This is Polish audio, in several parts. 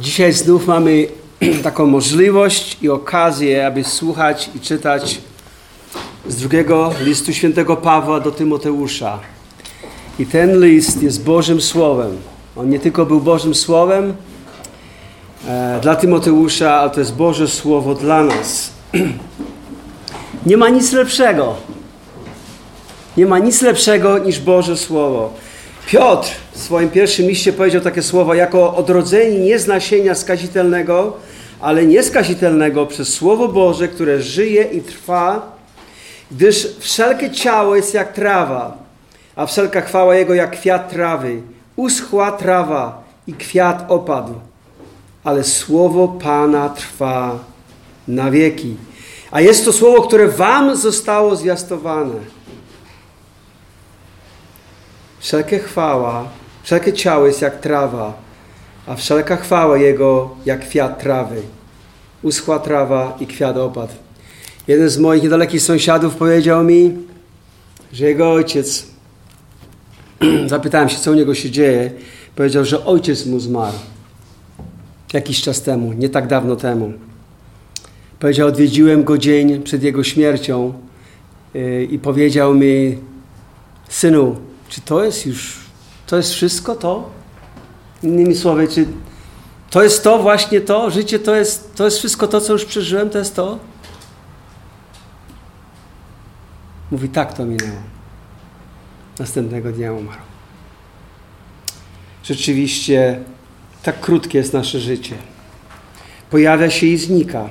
Dzisiaj znów mamy taką możliwość i okazję, aby słuchać i czytać z drugiego listu świętego Pawła do Tymoteusza. I ten list jest Bożym Słowem. On nie tylko był Bożym Słowem e, dla Tymoteusza, ale to jest Boże Słowo dla nas. nie ma nic lepszego. Nie ma nic lepszego niż Boże Słowo. Piotr w swoim pierwszym liście powiedział takie słowa, jako odrodzeni nie z nasienia skazitelnego, ale nieskazitelnego przez Słowo Boże, które żyje i trwa, gdyż wszelkie ciało jest jak trawa, a wszelka chwała Jego jak kwiat trawy. Uschła trawa i kwiat opadł, ale Słowo Pana trwa na wieki. A jest to Słowo, które Wam zostało zwiastowane. Wszelkie chwała, wszelkie ciało jest jak trawa, a wszelka chwała Jego jak kwiat trawy. Uschła trawa i kwiat opadł. Jeden z moich niedalekich sąsiadów powiedział mi, że jego ojciec, zapytałem się, co u niego się dzieje, powiedział, że ojciec mu zmarł jakiś czas temu, nie tak dawno temu. Powiedział, odwiedziłem go dzień przed jego śmiercią yy, i powiedział mi, synu, czy to jest już, to jest wszystko to? Innymi słowy, czy to jest to, właśnie to? Życie to jest, to jest wszystko to, co już przeżyłem, to jest to? Mówi, tak to minęło. Następnego dnia umarł. Rzeczywiście, tak krótkie jest nasze życie. Pojawia się i znika.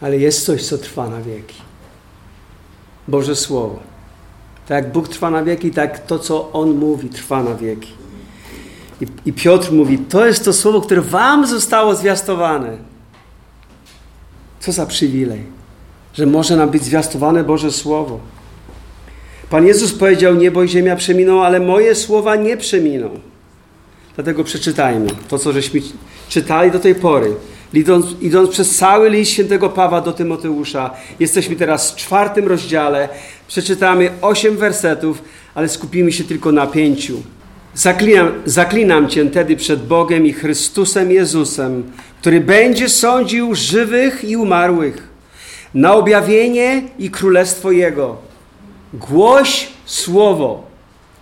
Ale jest coś, co trwa na wieki. Boże Słowo. Tak jak Bóg trwa na wieki, tak to, co On mówi, trwa na wieki. I, I, Piotr mówi, to jest to słowo, które wam zostało zwiastowane. Co za przywilej, że może nam być zwiastowane Boże Słowo. Pan Jezus powiedział, niebo i ziemia przeminą, ale moje słowa nie przeminą. Dlatego przeczytajmy to, co żeśmy czytali do tej pory. Idąc, idąc, przez cały list świętego Pawła do Tymoteusza, jesteśmy teraz w czwartym rozdziale. Przeczytamy osiem wersetów, ale skupimy się tylko na pięciu. Zaklinam, zaklinam Cię tedy przed Bogiem i Chrystusem Jezusem, który będzie sądził żywych i umarłych, na objawienie i królestwo Jego. Głoś słowo,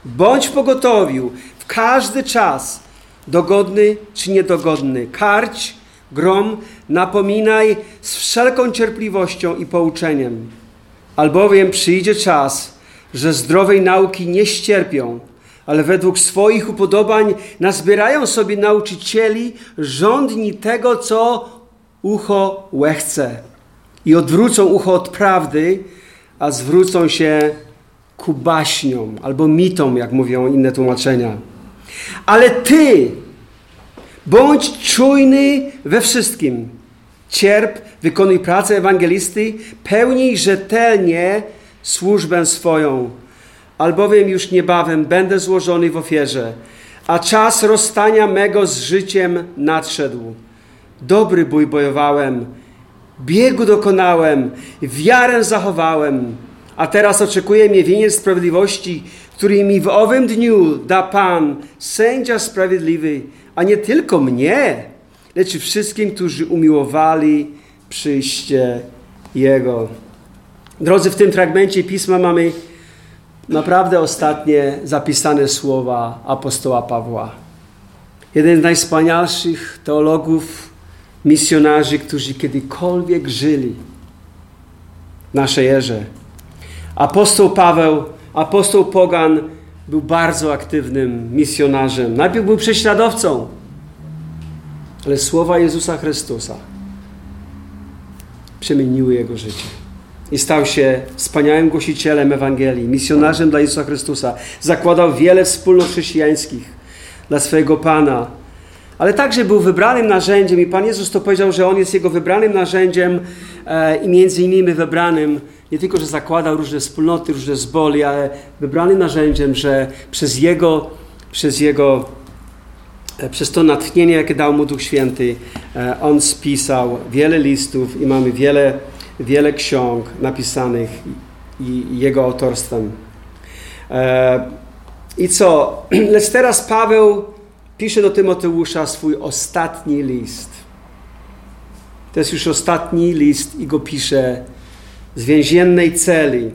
bądź w pogotowiu w każdy czas, dogodny czy niedogodny. Karć, grom, napominaj z wszelką cierpliwością i pouczeniem. Albowiem przyjdzie czas, że zdrowej nauki nie ścierpią, ale według swoich upodobań nazbierają sobie nauczycieli rządni tego, co ucho łechce i odwrócą ucho od prawdy, a zwrócą się ku baśniom albo mitom, jak mówią inne tłumaczenia. Ale ty bądź czujny we wszystkim. Cierp, wykonuj pracę ewangelisty, pełnij rzetelnie służbę swoją albowiem już niebawem będę złożony w ofierze, a czas rozstania mego z życiem nadszedł. Dobry bój bojowałem, biegu dokonałem, wiarę zachowałem, a teraz oczekuje mnie wieniec sprawiedliwości, który mi w owym dniu da Pan, sędzia sprawiedliwy, a nie tylko mnie, lecz wszystkim, którzy umiłowali przyjście Jego. Drodzy, w tym fragmencie pisma mamy naprawdę ostatnie zapisane słowa apostoła Pawła. Jeden z najwspanialszych teologów, misjonarzy, którzy kiedykolwiek żyli w naszej erze. Apostoł Paweł, apostoł Pogan był bardzo aktywnym misjonarzem. Najpierw był prześladowcą, ale słowa Jezusa Chrystusa przemieniły jego życie i stał się wspaniałym głosicielem Ewangelii, misjonarzem dla Jezusa Chrystusa. Zakładał wiele wspólnot chrześcijańskich dla swojego Pana, ale także był wybranym narzędziem i Pan Jezus to powiedział, że On jest Jego wybranym narzędziem e, i między innymi wybranym, nie tylko, że zakładał różne wspólnoty, różne zboli, ale wybranym narzędziem, że przez Jego, przez Jego przez to natchnienie, jakie dał Mu Duch Święty, e, On spisał wiele listów i mamy wiele wiele ksiąg napisanych i jego autorstwem. E, I co? Lecz teraz Paweł pisze do Tymoteusza swój ostatni list. To jest już ostatni list i go pisze z więziennej celi.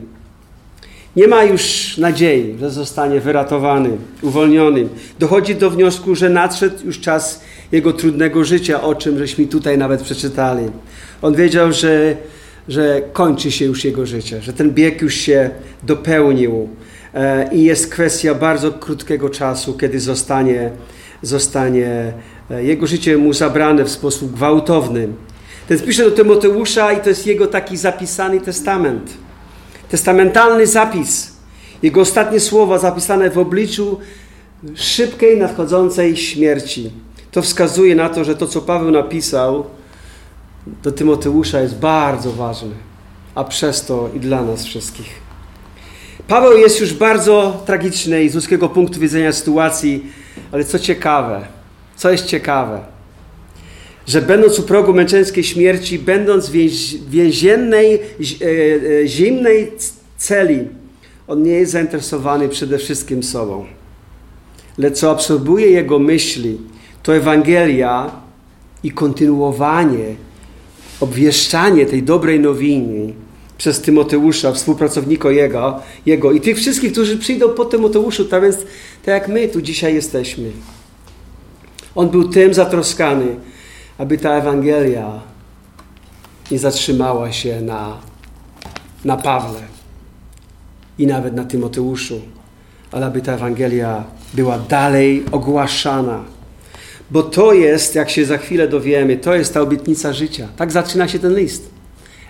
Nie ma już nadziei, że zostanie wyratowany, uwolniony. Dochodzi do wniosku, że nadszedł już czas jego trudnego życia, o czym żeśmy tutaj nawet przeczytali. On wiedział, że, że kończy się już jego życie, że ten bieg już się dopełnił e, i jest kwestia bardzo krótkiego czasu, kiedy zostanie, zostanie e, jego życie mu zabrane w sposób gwałtowny. Ten pisze do Tymoteusza i to jest jego taki zapisany testament. Testamentalny zapis. Jego ostatnie słowa zapisane w obliczu szybkiej, nadchodzącej śmierci. To wskazuje na to, że to, co Paweł napisał do Tymoteusza jest bardzo ważne, a przez to i dla nas wszystkich. Paweł jest już bardzo tragicznej z ludzkiego punktu widzenia sytuacji, ale co ciekawe, co jest ciekawe, że będąc u progu męczeńskiej śmierci, będąc w więziennej, e, e, zimnej celi, on nie jest zainteresowany przede wszystkim sobą. Lecz co absorbuje jego myśli, to Ewangelia i kontynuowanie, obwieszczanie tej dobrej nowiny przez Tymoteusza, współpracownika jego, jego i tych wszystkich, którzy przyjdą po Tymoteuszu, tak więc tak jak my tu dzisiaj jesteśmy. On był tym zatroskany, aby ta Ewangelia nie zatrzymała się na, na Pawle i nawet na Tymoteuszu, ale aby ta Ewangelia była dalej ogłaszana. Bo to jest, jak się za chwilę dowiemy, to jest ta obietnica życia. Tak zaczyna się ten list.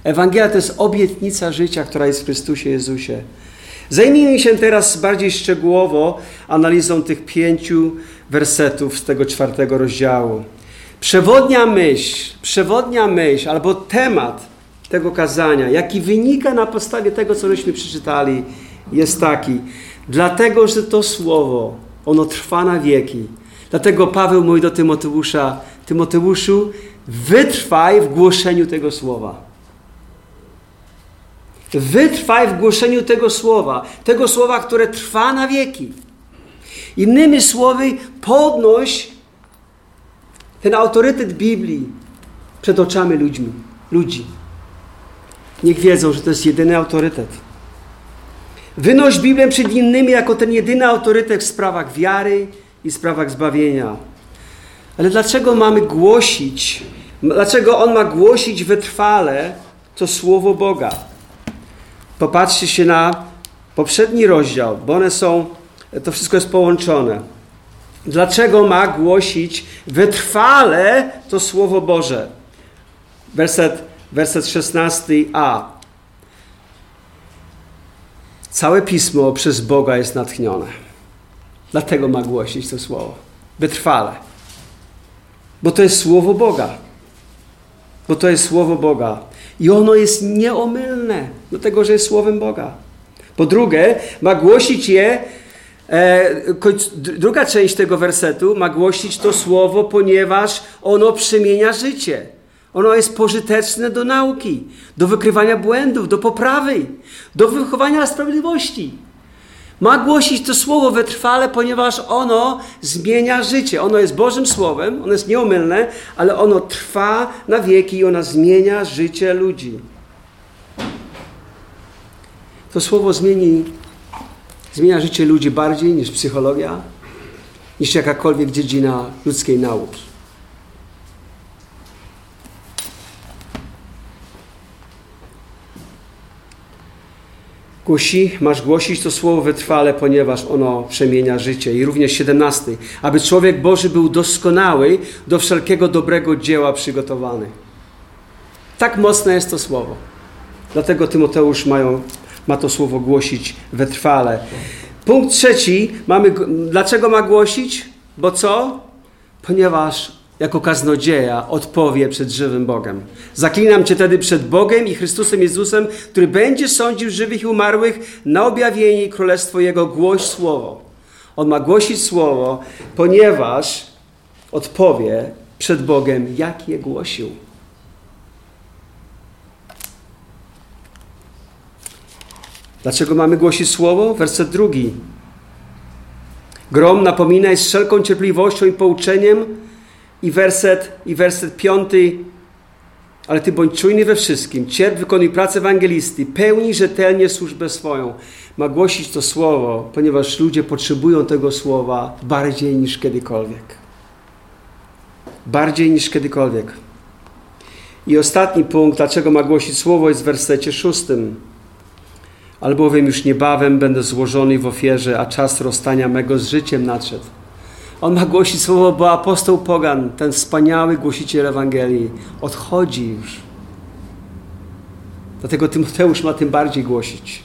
Ewangelia to jest obietnica życia, która jest w Chrystusie Jezusie. Zajmijmy się teraz bardziej szczegółowo analizą tych pięciu wersetów z tego czwartego rozdziału. Przewodnia myśl, przewodnia myśl albo temat tego kazania, jaki wynika na podstawie tego, co żeśmy przeczytali, jest taki. Dlatego, że to słowo, ono trwa na wieki. Dlatego Paweł mówi do Tymoteusza, Tymoteuszu, wytrwaj w głoszeniu tego słowa. Wytrwaj w głoszeniu tego słowa, tego słowa, które trwa na wieki. Innymi słowy, podnoś ten autorytet Biblii przed oczami ludźmi, ludzi. Niech wiedzą, że to jest jedyny autorytet. Wynoś Biblię przed innymi jako ten jedyny autorytet w sprawach wiary i sprawach zbawienia. Ale dlaczego mamy głosić, dlaczego On ma głosić wytrwale to Słowo Boga? Popatrzcie się na poprzedni rozdział, bo one są, to wszystko jest połączone. Dlaczego ma głosić wytrwale to Słowo Boże? Werset, werset 16a. Całe pismo przez Boga jest natchnione. Dlatego ma głosić to słowo. Wytrwale. Bo to jest słowo Boga. Bo to jest słowo Boga. I ono jest nieomylne, dlatego że jest słowem Boga. Po drugie, ma głosić je druga część tego wersetu ma głosić to słowo, ponieważ ono przemienia życie. Ono jest pożyteczne do nauki, do wykrywania błędów, do poprawy, do wychowania sprawiedliwości. Ma głosić to słowo wytrwale, ponieważ ono zmienia życie. Ono jest Bożym Słowem, ono jest nieomylne, ale ono trwa na wieki i ono zmienia życie ludzi. To słowo zmieni Zmienia życie ludzi bardziej niż psychologia, niż jakakolwiek dziedzina ludzkiej nauki. Głosi, masz głosić to słowo wytrwale, ponieważ ono przemienia życie. I również 17. Aby człowiek Boży był doskonały, do wszelkiego dobrego dzieła przygotowany. Tak mocne jest to słowo. Dlatego Tymoteusz mają ma to słowo głosić wytrwale. Punkt trzeci, mamy, dlaczego ma głosić? Bo co? Ponieważ jako kaznodzieja odpowie przed żywym Bogiem. Zaklinam Cię tedy przed Bogiem i Chrystusem Jezusem, który będzie sądził żywych i umarłych na objawienie Królestwo Jego, głoś Słowo. On ma głosić Słowo, ponieważ odpowie przed Bogiem, jak je głosił. Dlaczego mamy głosić słowo? Werset drugi. Grom napominaj z wszelką cierpliwością i pouczeniem. I werset, i werset piąty. Ale ty bądź czujny we wszystkim. Cierp, wykonuj pracę ewangelisty. Pełnij rzetelnie służbę swoją. Ma głosić to słowo, ponieważ ludzie potrzebują tego słowa bardziej niż kiedykolwiek. Bardziej niż kiedykolwiek. I ostatni punkt, dlaczego ma głosić słowo, jest w wersecie szóstym. Albowiem już niebawem będę złożony w ofierze, a czas rozstania mego z życiem nadszedł. On ma głosić słowo, bo apostoł Pogan, ten wspaniały głosiciel Ewangelii, odchodzi już. Dlatego Tymoteusz ma tym bardziej głosić.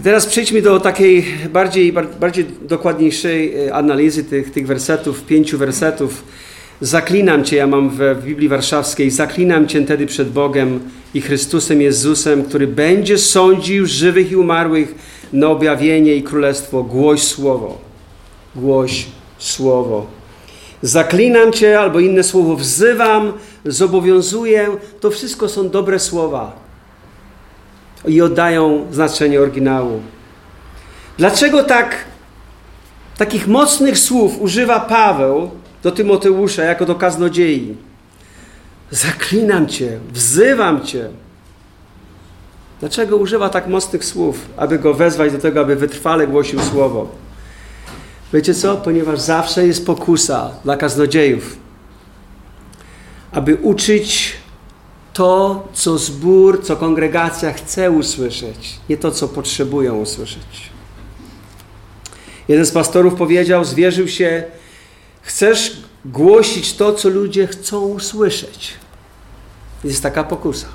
I teraz przejdźmy do takiej bardziej, bardziej dokładniejszej e, analizy tych, tych wersetów, pięciu wersetów. Zaklinam Cię, ja mam w Biblii Warszawskiej, zaklinam Cię wtedy przed Bogiem i Chrystusem Jezusem, który będzie sądził żywych i umarłych na objawienie i królestwo. Głoś słowo. Głoś słowo. Zaklinam Cię, albo inne słowo, wzywam, zobowiązuję. To wszystko są dobre słowa i oddają znaczenie oryginału. Dlaczego tak takich mocnych słów używa Paweł do Tymoteusza jako do kaznodziei? Zaklinam Cię, wzywam Cię. Dlaczego używa tak mocnych słów, aby go wezwać do tego, aby wytrwale głosił słowo? Wiecie co? Ponieważ zawsze jest pokusa dla kaznodziejów, aby uczyć to, co zbór, co kongregacja chce usłyszeć, nie to, co potrzebują usłyszeć. Jeden z pastorów powiedział, zwierzył się, chcesz głosić to, co ludzie chcą usłyszeć. Jest taka pokusa.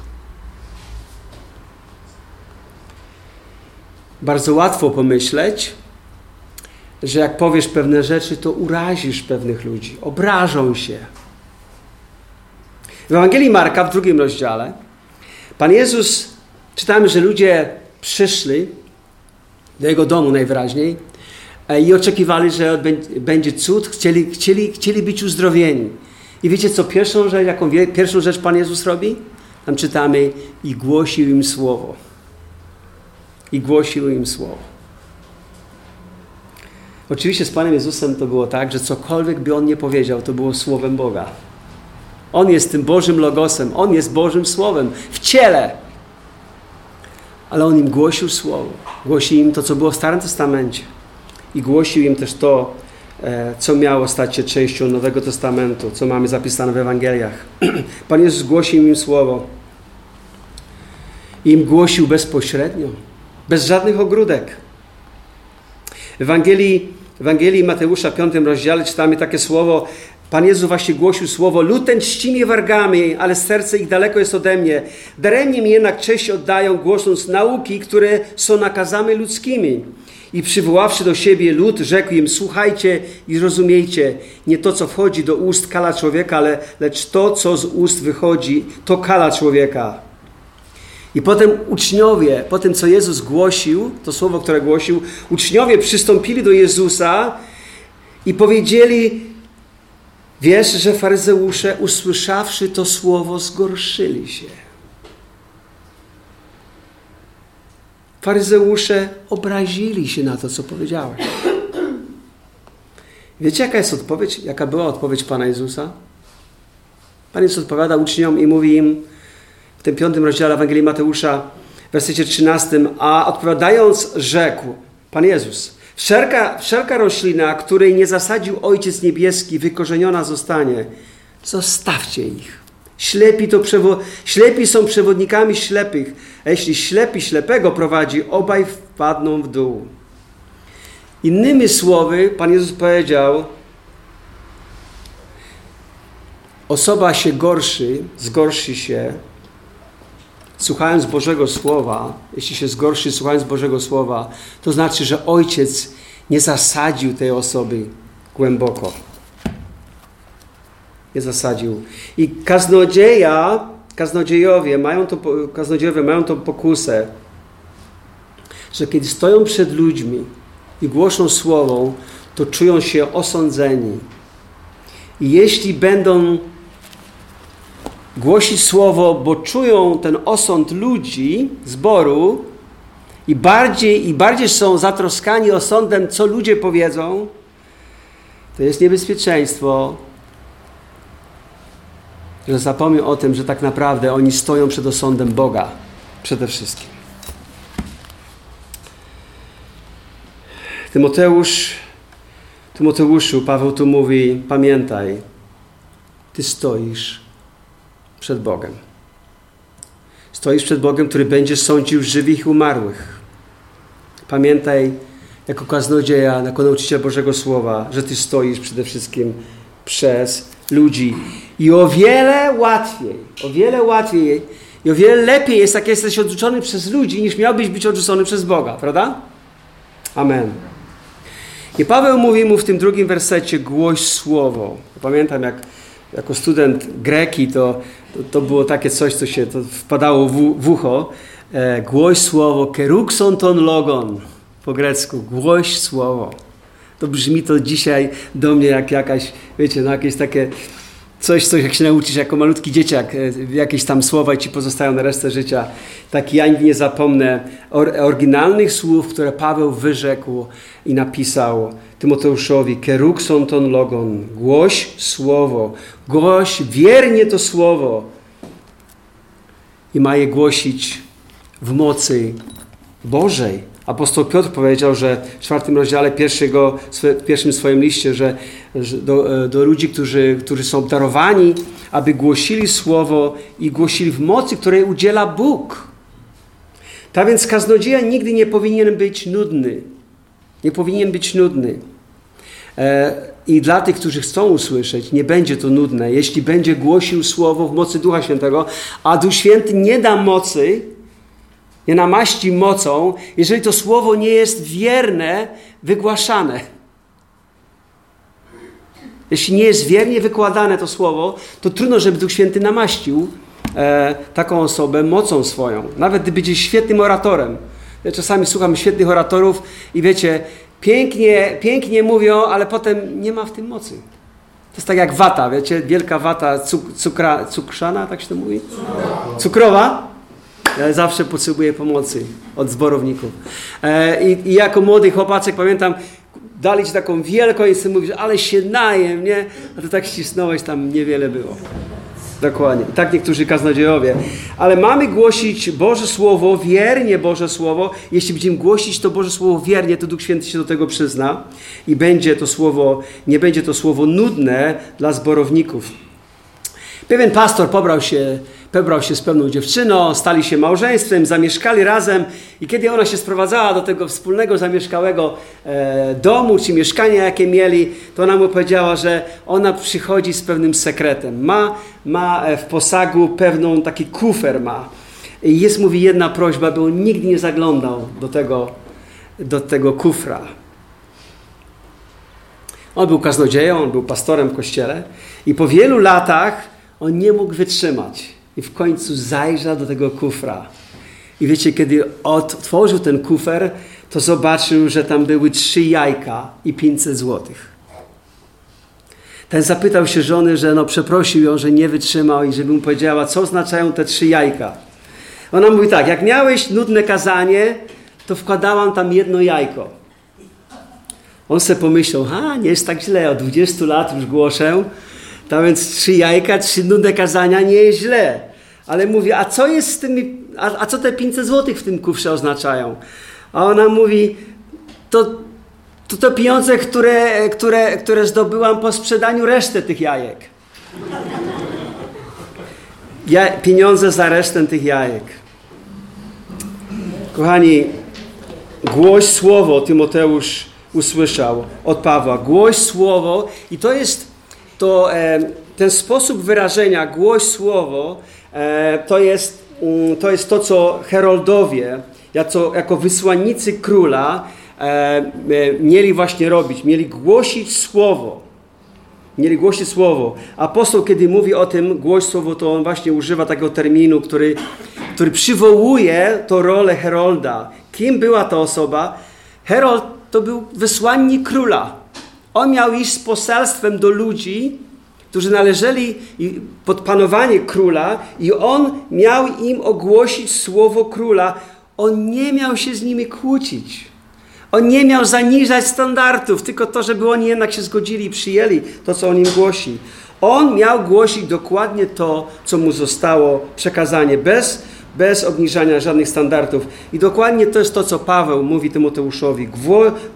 Bardzo łatwo pomyśleć, że jak powiesz pewne rzeczy, to urazisz pewnych ludzi, obrażą się. W Ewangelii Marka w drugim rozdziale Pan Jezus, czytamy, że ludzie przyszli do Jego domu najwyraźniej i oczekiwali, że będzie cud, chcieli, chcieli, chcieli być uzdrowieni. I wiecie co pierwszą rzecz, jaką pierwszą rzecz Pan Jezus robi? Tam czytamy i głosił im słowo. I głosił im słowo. Oczywiście z Panem Jezusem to było tak, że cokolwiek by On nie powiedział, to było słowem Boga. On jest tym Bożym Logosem, On jest Bożym Słowem w ciele. Ale On im głosił Słowo. Głosił im to, co było w Starym Testamencie. I głosił im też to, e, co miało stać się częścią Nowego Testamentu, co mamy zapisane w Ewangeliach. Pan Jezus głosił im Słowo. I im głosił bezpośrednio, bez żadnych ogródek. W Ewangelii, Ewangelii Mateusza, 5 rozdziale czytamy takie słowo, Pan Jezus właśnie głosił słowo, lud ten czci mnie wargami, ale serce ich daleko jest ode mnie. Daremnie mi jednak cześć oddają, głosząc nauki, które są nakazami ludzkimi. I przywoławszy do siebie lud, rzekł im, słuchajcie i rozumiejcie, nie to, co wchodzi do ust kala człowieka, ale, lecz to, co z ust wychodzi, to kala człowieka. I potem uczniowie, po tym, co Jezus głosił, to słowo, które głosił, uczniowie przystąpili do Jezusa i powiedzieli, Wiesz, że faryzeusze, usłyszawszy to słowo, zgorszyli się. Faryzeusze obrazili się na to, co powiedziałeś. Wiecie, jaka jest odpowiedź? Jaka była odpowiedź Pana Jezusa? Pan Jezus odpowiada uczniom i mówi im w tym piątym rozdziale Ewangelii Mateusza, w wersecie 13, a odpowiadając rzekł Pan Jezus, Wszelka, wszelka roślina, której nie zasadził Ojciec Niebieski, wykorzeniona zostanie. Zostawcie ich. Ślepi, to przewo- ślepi są przewodnikami ślepych, a jeśli ślepi ślepego prowadzi, obaj wpadną w dół. Innymi słowy, Pan Jezus powiedział, osoba się gorszy, zgorszy się, słuchając Bożego Słowa, jeśli się zgorszy słuchając Bożego Słowa, to znaczy, że Ojciec nie zasadził tej osoby głęboko. Nie zasadził. I kaznodzieja, kaznodziejowie mają to, kaznodziejowie mają tą pokusę, że kiedy stoją przed ludźmi i głoszą Słowo, to czują się osądzeni. I jeśli będą głosić słowo, bo czują ten osąd ludzi, zboru, i bardziej, i bardziej są zatroskani o sądem, co ludzie powiedzą, to jest niebezpieczeństwo, że zapomnią o tym, że tak naprawdę oni stoją przed osądem Boga przede wszystkim. Tymoteusz, Tymoteuszu, Paweł tu mówi: Pamiętaj, ty stoisz przed Bogiem. Stoisz przed Bogiem, który będzie sądził żywych i umarłych. Pamiętaj, jako kaznodzieja, jako nauczyciel Bożego Słowa, że Ty stoisz przede wszystkim przez ludzi. I o wiele łatwiej, o wiele łatwiej i o wiele lepiej jest, jak jesteś odrzucony przez ludzi, niż miałbyś być odrzucony przez Boga, prawda? Amen. I Paweł mówi mu w tym drugim wersecie głoś słowo. Pamiętam, jak jako student greki, to, to, było takie coś, co się to wpadało w, w ucho. E, głoś słowo, kerukson ton logon po grecku, głoś słowo. To brzmi to dzisiaj do mnie jak jakaś, wiecie, no jakieś takie coś, coś jak się nauczysz jako malutki dzieciak, e, jakieś tam słowa i ci pozostają na resztę życia. Tak ja nie zapomnę oryginalnych słów, które Paweł wyrzekł i napisał Tymoteuszowi, kerukson ton logon, głoś słowo, głoś wiernie to słowo. I ma je głosić w mocy Bożej Apostoł Piotr powiedział, że w czwartym rozdziale pierwszego, w pierwszym swoim liście, że, do, e, do, ludzi, którzy, którzy są darowani, aby głosili słowo i głosili w mocy, której udziela Bóg. Tak więc kaznodzieja nigdy nie powinien być nudny. Nie powinien być nudny. E, I dla tych, którzy chcą usłyszeć, nie będzie to nudne, jeśli będzie głosił słowo w mocy Ducha Świętego, a Duch Święty nie da mocy, nie namaści mocą, jeżeli to słowo nie jest wierne, wygłaszane. Jeśli nie jest wiernie wykładane to słowo, to trudno, żeby Duch Święty namaścił e, taką osobę mocą swoją. Nawet gdy będzie świetnym oratorem. Ja czasami słucham świetnych oratorów i wiecie, pięknie, pięknie mówią, ale potem nie ma w tym mocy. To jest tak jak wata, wiecie, wielka wata cuk, cukra, cukrzana, tak się to mówi? Cukrowa zawsze potrzebuję pomocy od zborowników. E, i, I, jako młody chłopaczek pamiętam, dali ci taką wielką i sobie mówisz, ale się najem, nie? A to tak ścisnąłeś, tam niewiele było. Dokładnie. Tak niektórzy kaznodziejowie. Ale mamy głosić Boże Słowo, wiernie Boże Słowo. Jeśli będziemy głosić to Boże Słowo wiernie, to Duch Święty się do tego przyzna i będzie to słowo, nie będzie to słowo nudne dla zborowników. Pewien pastor pobrał się Pebrał się z pewną dziewczyną, stali się małżeństwem, zamieszkali razem i kiedy ona się sprowadzała do tego wspólnego zamieszkałego e, domu czy mieszkania, jakie mieli, to ona mu powiedziała, że ona przychodzi z pewnym sekretem. Ma, ma e, w posagu pewną, taki kufer ma. I jest, mówi, jedna prośba, by on nigdy nie zaglądał do tego, do tego kufra. On był kaznodzieją, on był pastorem w kościele i po wielu latach on nie mógł wytrzymać i w końcu zajrzał do tego kufra. I wiecie, kiedy otworzył ten kufer, to zobaczył, że tam były trzy jajka i 500 złotych. Ten zapytał się żony, że no przeprosił ją, że nie wytrzymał i żeby mu powiedziała, co oznaczają te trzy jajka. Ona mówi tak, jak miałeś nudne kazanie, to wkładałam tam jedno jajko. On sobie pomyślał, a nie jest tak źle, od 20 lat już głoszę, tam więc trzy jajka, trzy nudne kazania nie jest źle. Ale mówi, a co jest z tymi, a, a co te 500 złotych w tym kufrze oznaczają? A ona mówi, to, to, to pieniądze, które, które, które zdobyłam po sprzedaniu reszty tych jajek. Ja, pieniądze za resztę tych jajek. Kochani, głoś słowo Tymoteusz usłyszał od Pawła. Głoś słowo i to jest to e, ten sposób wyrażenia, głoś słowo, e, to, jest, mm, to jest to, co heroldowie, jako, wysłannicy króla, e, mieli właśnie robić. Mieli głosić słowo. Mieli głosić słowo. Apostoł, kiedy mówi o tym, głoś słowo, to on właśnie używa takiego terminu, który, który przywołuje to rolę herolda. Kim była ta osoba? Herold to był wysłannik króla. On miał iść z poselstwem do ludzi, którzy należeli pod panowanie króla, i on miał im ogłosić słowo króla. On nie miał się z nimi kłócić. On nie miał zaniżać standardów, tylko to, żeby oni jednak się zgodzili i przyjęli to, co on im głosi. On miał głosić dokładnie to, co mu zostało przekazanie, bez, bez obniżania żadnych standardów. I dokładnie to jest to, co Paweł mówi Tymoteuszowi.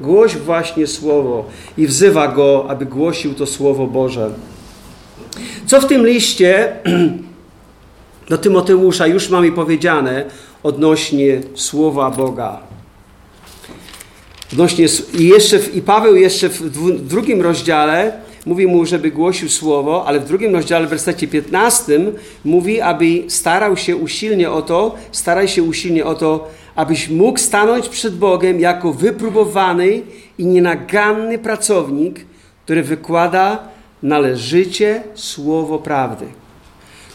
Głoś właśnie słowo i wzywa go, aby głosił to słowo Boże. Co w tym liście do Tymoteusza już mamy powiedziane odnośnie słowa Boga? Odnośnie, i, jeszcze, I Paweł jeszcze w drugim rozdziale mówi mu, żeby głosił słowo, ale w drugim rozdziale, w wersecie 15 mówi, aby starał się usilnie o to, staraj się usilnie o to, abyś mógł stanąć przed Bogiem jako wypróbowany i nienaganny pracownik, który wykłada należycie słowo prawdy.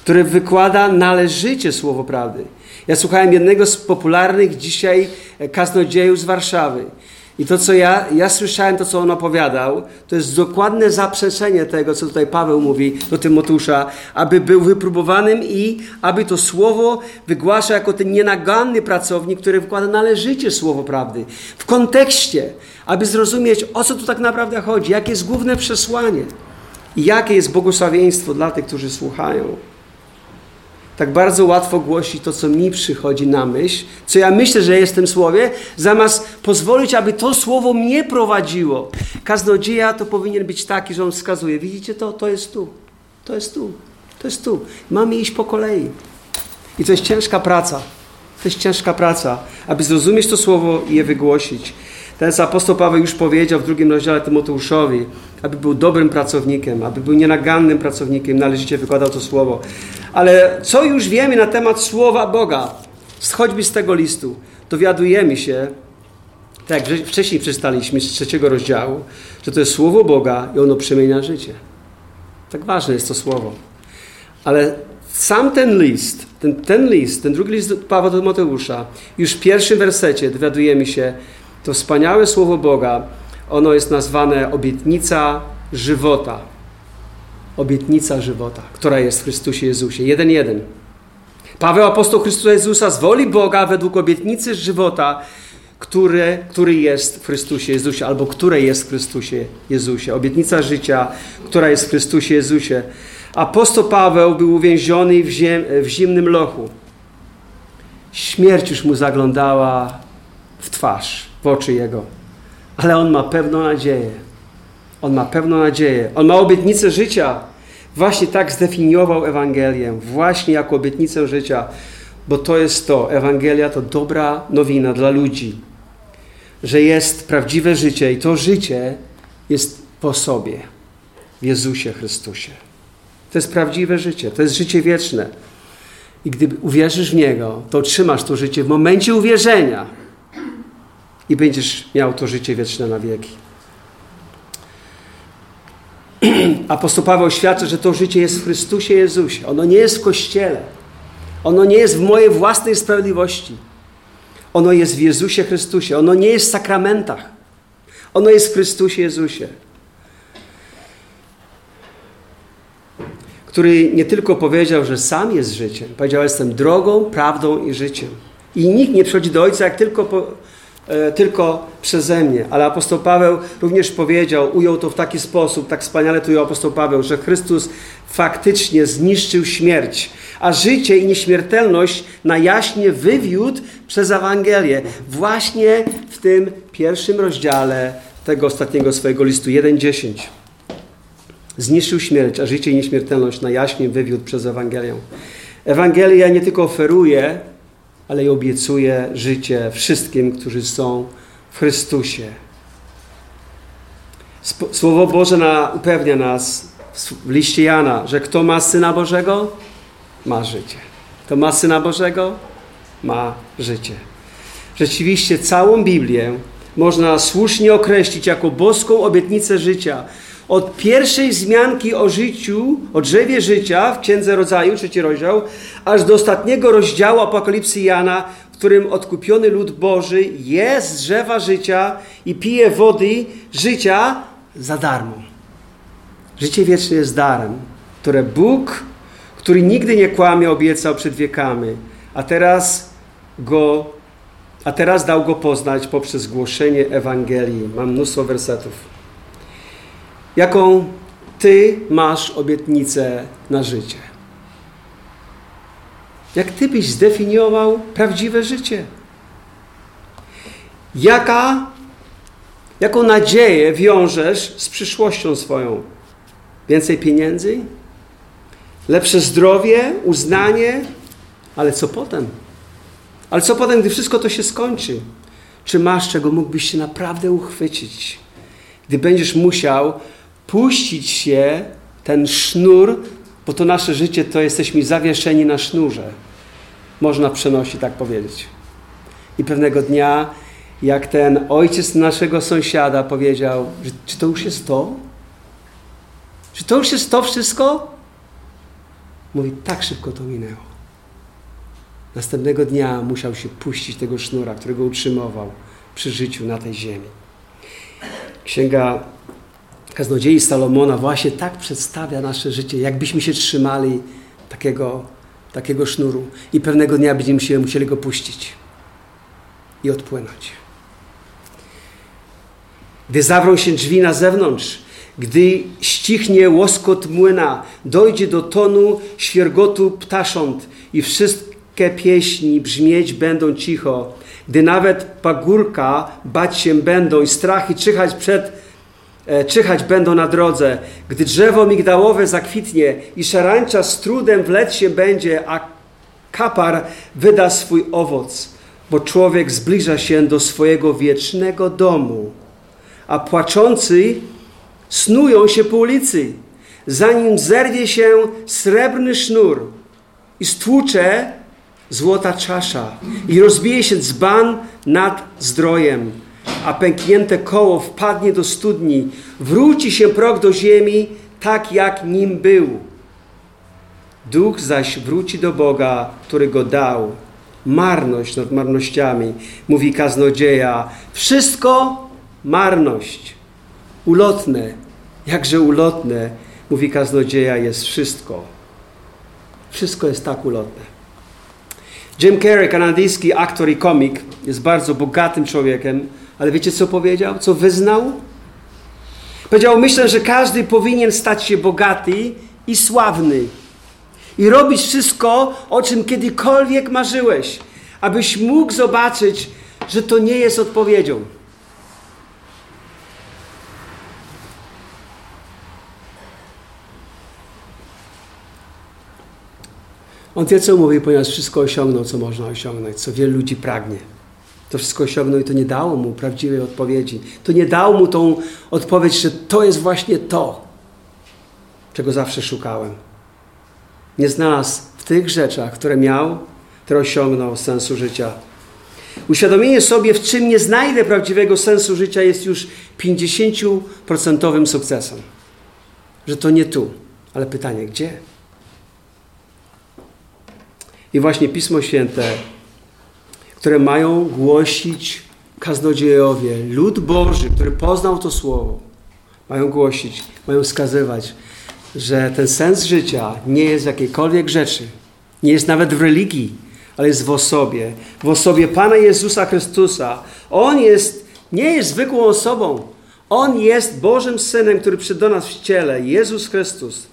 Który wykłada należycie słowo prawdy. Ja słuchałem jednego z popularnych dzisiaj kaznodziejów z Warszawy. I to, co ja, ja słyszałem, to, co on opowiadał, to jest dokładne zaprzeczenie tego, co tutaj Paweł mówi do Tymotusza, aby był wypróbowanym i aby to słowo wygłaszał jako ten nienaganny pracownik, który wkłada należycie słowo prawdy. W kontekście, aby zrozumieć, o co tu tak naprawdę chodzi, jakie jest główne przesłanie i jakie jest błogosławieństwo dla tych, którzy słuchają tak bardzo łatwo głosi to, co mi przychodzi na myśl, co ja myślę, że jest w tym słowie, zamiast pozwolić, aby to słowo mnie prowadziło. Kaznodzieja to powinien być taki, że on wskazuje, widzicie to? To jest tu, to jest tu, to jest tu. Mamy iść po kolei. I to jest ciężka praca. To jest ciężka praca, aby zrozumieć to słowo i je wygłosić. Ten apostoł Paweł już powiedział w drugim rozdziale Tymoteuszowi, aby był dobrym pracownikiem, aby był nienagannym pracownikiem, należycie wykładał to słowo. Ale co już wiemy na temat słowa Boga, choćby z tego listu, dowiadujemy się, tak jak wcześniej przeczytaliśmy z trzeciego rozdziału, że to jest słowo Boga i ono przemienia życie. Tak ważne jest to słowo. Ale sam ten list, ten, ten list, ten drugi list Pawła do Mateusza, już w pierwszym wersecie dowiadujemy się, to wspaniałe słowo Boga, ono jest nazwane obietnica żywota. Obietnica żywota, która jest w Chrystusie Jezusie. Jeden jeden. Paweł apostoł Chrystusa Jezusa z woli Boga według obietnicy żywota, który, który jest w Chrystusie Jezusie, albo które jest w Chrystusie Jezusie. Obietnica życia, która jest w Chrystusie Jezusie. Apostoł Paweł był uwięziony w, ziem, w zimnym lochu. Śmierć już mu zaglądała w twarz, w oczy jego ale on ma pewną nadzieję. On ma pewną nadzieję. On ma obietnicę życia. Właśnie tak zdefiniował Ewangelię, właśnie jako obietnicę życia, bo to jest to. Ewangelia to dobra nowina dla ludzi, że jest prawdziwe życie i to życie jest po sobie, w Jezusie Chrystusie. To jest prawdziwe życie, to jest życie wieczne. I gdy uwierzysz w Niego, to otrzymasz to życie w momencie uwierzenia i będziesz miał to życie wieczne na wieki. Apostoł Paweł świadczy, że to życie jest w Chrystusie Jezusie. Ono nie jest w Kościele. Ono nie jest w mojej własnej sprawiedliwości. Ono jest w Jezusie Chrystusie. Ono nie jest w sakramentach. Ono jest w Chrystusie Jezusie. Który nie tylko powiedział, że sam jest życiem. Powiedział, jestem drogą, prawdą i życiem. I nikt nie przychodzi do Ojca, jak tylko po, tylko przeze mnie. Ale apostoł Paweł również powiedział, ujął to w taki sposób, tak wspaniale tu ujął apostoł Paweł, że Chrystus faktycznie zniszczył śmierć, a życie i nieśmiertelność na jaśnie wywiódł przez Ewangelię. Właśnie w tym pierwszym rozdziale tego ostatniego swojego listu 1.10. Zniszczył śmierć, a życie i nieśmiertelność na jaśnie wywiódł przez Ewangelię. Ewangelia nie tylko oferuje ale i obiecuje życie wszystkim, którzy są w Chrystusie. Słowo Boże na, upewnia nas w liście Jana, że kto ma Syna Bożego, ma życie. Kto ma Syna Bożego, ma życie. Rzeczywiście całą Biblię można słusznie określić jako boską obietnicę życia, od pierwszej zmianki o życiu, o drzewie życia w Księdze Rodzaju, trzeci rozdział, aż do ostatniego rozdziału Apokalipsy Jana, w którym odkupiony lud Boży jest drzewa życia i pije wody życia za darmo. Życie wieczne jest darem, które Bóg, który nigdy nie kłamie, obiecał przed wiekami, a teraz go a teraz dał go poznać poprzez głoszenie Ewangelii. Mam mnóstwo wersetów. Jaką ty masz obietnicę na życie? Jak ty byś zdefiniował prawdziwe życie? Jaka, jaką nadzieję wiążesz z przyszłością swoją? Więcej pieniędzy? Lepsze zdrowie? Uznanie? Ale co potem? Ale co potem, gdy wszystko to się skończy? Czy masz, czego mógłbyś się naprawdę uchwycić? Gdy będziesz musiał puścić się ten sznur, bo to nasze życie to jesteśmy zawieszeni na sznurze. Można przenosić, tak powiedzieć. I pewnego dnia, jak ten ojciec naszego sąsiada powiedział, że, czy to już jest to? Czy to już jest to wszystko? Mówi, tak szybko to minęło. Następnego dnia musiał się puścić tego sznura, którego utrzymywał przy życiu na tej ziemi. Księga Kaznodziei Salomona właśnie tak przedstawia nasze życie, jakbyśmy się trzymali takiego, takiego sznuru i pewnego dnia będziemy się musieli go puścić i odpłynąć. Gdy zawrą się drzwi na zewnątrz, gdy ścichnie łoskot młyna, dojdzie do tonu świergotu ptasząt i wszystkie pieśni brzmieć będą cicho, gdy nawet pagórka bać się będą i strachy czyhać przed czyhać będą na drodze, gdy drzewo migdałowe zakwitnie i szarańcza z trudem wleć się będzie, a kapar wyda swój owoc, bo człowiek zbliża się do swojego wiecznego domu, a płaczący snują się po ulicy, zanim zerwie się srebrny sznur i stłucze złota czasza i rozbije się dzban nad zdrojem, a pęknięte koło wpadnie do studni, wróci się prog do ziemi, tak jak nim był. Duch zaś wróci do Boga, który go dał. Marność nad marnościami, mówi kaznodzieja. Wszystko marność. Ulotne, jakże ulotne, mówi kaznodzieja, jest wszystko. Wszystko jest tak ulotne. Jim Carrey, kanadyjski aktor i komik, jest bardzo bogatym człowiekiem, ale wiecie co powiedział? Co wyznał? Powiedział: Myślę, że każdy powinien stać się bogaty i sławny i robić wszystko, o czym kiedykolwiek marzyłeś, abyś mógł zobaczyć, że to nie jest odpowiedzią. On wie, co mówi, ponieważ wszystko osiągnął, co można osiągnąć, co wielu ludzi pragnie. To wszystko osiągnął i to nie dało mu prawdziwej odpowiedzi. To nie dało mu tą odpowiedź, że to jest właśnie to, czego zawsze szukałem. Nie znalazł w tych rzeczach, które miał, które osiągnął sensu życia. Uświadomienie sobie, w czym nie znajdę prawdziwego sensu życia, jest już 50% sukcesem. Że to nie tu, ale pytanie, gdzie? I właśnie Pismo Święte, które mają głosić kaznodziejowie, lud Boży, który poznał to Słowo, mają głosić, mają wskazywać, że ten sens życia nie jest w jakiejkolwiek rzeczy, nie jest nawet w religii, ale jest w osobie, w osobie Pana Jezusa Chrystusa. On jest, nie jest zwykłą osobą. On jest Bożym Synem, który przyszedł do nas w ciele, Jezus Chrystus.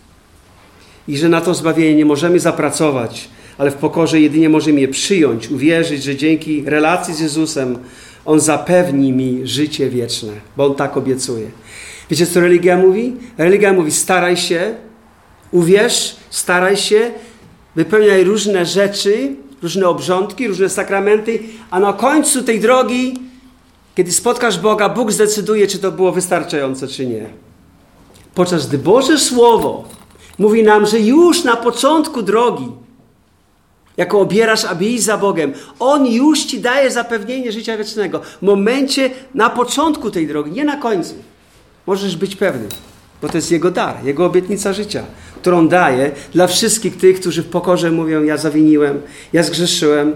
I że na to zbawienie nie możemy zapracować, ale w pokorze jedynie możemy je przyjąć, uwierzyć, że dzięki relacji z Jezusem On zapewni mi życie wieczne, bo On tak obiecuje. Wiecie, co religia mówi? Religia mówi: staraj się, uwierz, staraj się, wypełniaj różne rzeczy, różne obrządki, różne sakramenty, a na końcu tej drogi, kiedy spotkasz Boga, Bóg zdecyduje, czy to było wystarczające, czy nie. Podczas gdy Boże Słowo mówi nam, że już na początku drogi, jako obierasz, aby iść za Bogiem. On już ci daje zapewnienie życia wiecznego. W momencie, na początku tej drogi, nie na końcu. Możesz być pewny, bo to jest Jego dar, Jego obietnica życia, którą daje dla wszystkich tych, którzy w pokorze mówią: Ja zawiniłem, ja zgrzeszyłem,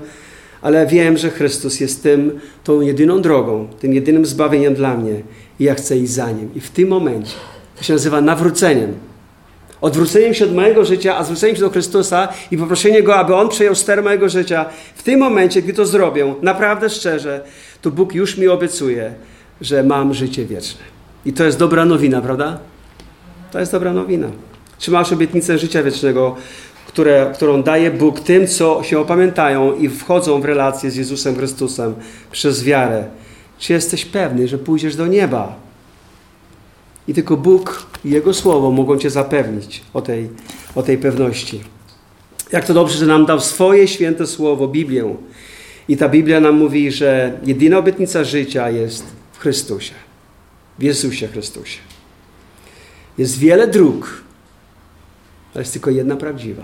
ale wiem, że Chrystus jest tym, tą jedyną drogą, tym jedynym zbawieniem dla mnie i ja chcę iść za Nim. I w tym momencie, to się nazywa nawróceniem, odwróceniem się od mojego życia, a zwróceniem się do Chrystusa i poproszenie Go, aby On przejął ster mojego życia, w tym momencie, gdy to zrobię, naprawdę szczerze, to Bóg już mi obiecuje, że mam życie wieczne. I to jest dobra nowina, prawda? To jest dobra nowina. Czy masz obietnicę życia wiecznego, które, którą daje Bóg tym, co się opamiętają i wchodzą w relację z Jezusem Chrystusem przez wiarę? Czy jesteś pewny, że pójdziesz do nieba? I tylko Bóg i Jego Słowo mogą Cię zapewnić o tej, o tej pewności. Jak to dobrze, że nam dał swoje święte Słowo, Biblię. I ta Biblia nam mówi, że jedyna obietnica życia jest w Chrystusie. W Jezusie Chrystusie. Jest wiele dróg, ale jest tylko jedna prawdziwa.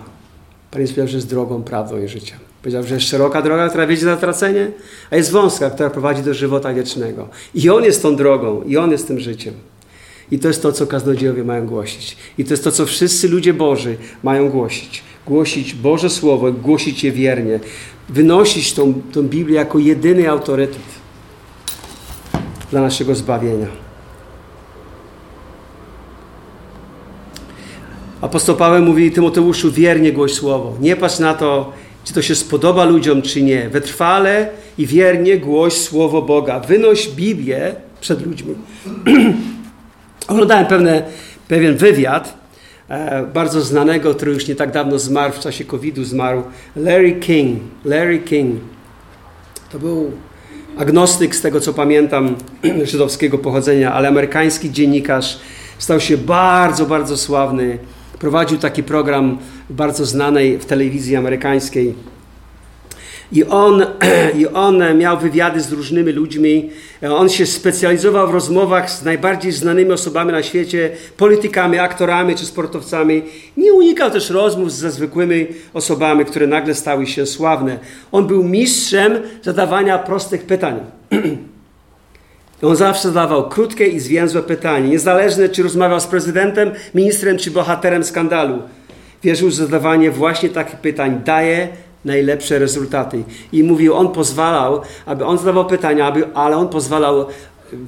Pan Jezus powiedział, że jest drogą, prawdą i życiem. Powiedział, że jest szeroka droga, która wiedzie na tracenie, a jest wąska, która prowadzi do żywota wiecznego. I On jest tą drogą, i On jest tym życiem. I to jest to, co kaznodziejowie mają głosić. I to jest to, co wszyscy ludzie Boży mają głosić. Głosić Boże Słowo, głosić je wiernie. Wynosić tą, tą Biblię jako jedyny autorytet dla naszego zbawienia. Apostoł Paweł mówi Tymoteuszu, wiernie głoś słowo. Nie patrz na to, czy to się spodoba ludziom, czy nie. Wytrwale i wiernie głoś słowo Boga. Wynoś Biblię przed ludźmi. Oglądałem pewne, pewien wywiad e, bardzo znanego, który już nie tak dawno zmarł, w czasie COVID-u zmarł, Larry King. Larry King. To był agnostyk, z tego co pamiętam, żydowskiego pochodzenia, ale amerykański dziennikarz. Stał się bardzo, bardzo sławny prowadził taki program bardzo znanej w telewizji amerykańskiej. I on, I on miał wywiady z różnymi ludźmi. On się specjalizował w rozmowach z najbardziej znanymi osobami na świecie, politykami, aktorami czy sportowcami. Nie unikał też rozmów ze zwykłymi osobami, które nagle stały się sławne. On był mistrzem zadawania prostych pytań. on zawsze zadawał krótkie i zwięzłe pytanie, niezależne czy rozmawiał z prezydentem, ministrem czy bohaterem skandalu. Wierzył, że zadawanie właśnie takich pytań daje najlepsze rezultaty. I mówił, on pozwalał, aby on zadawał pytania, aby, ale on pozwalał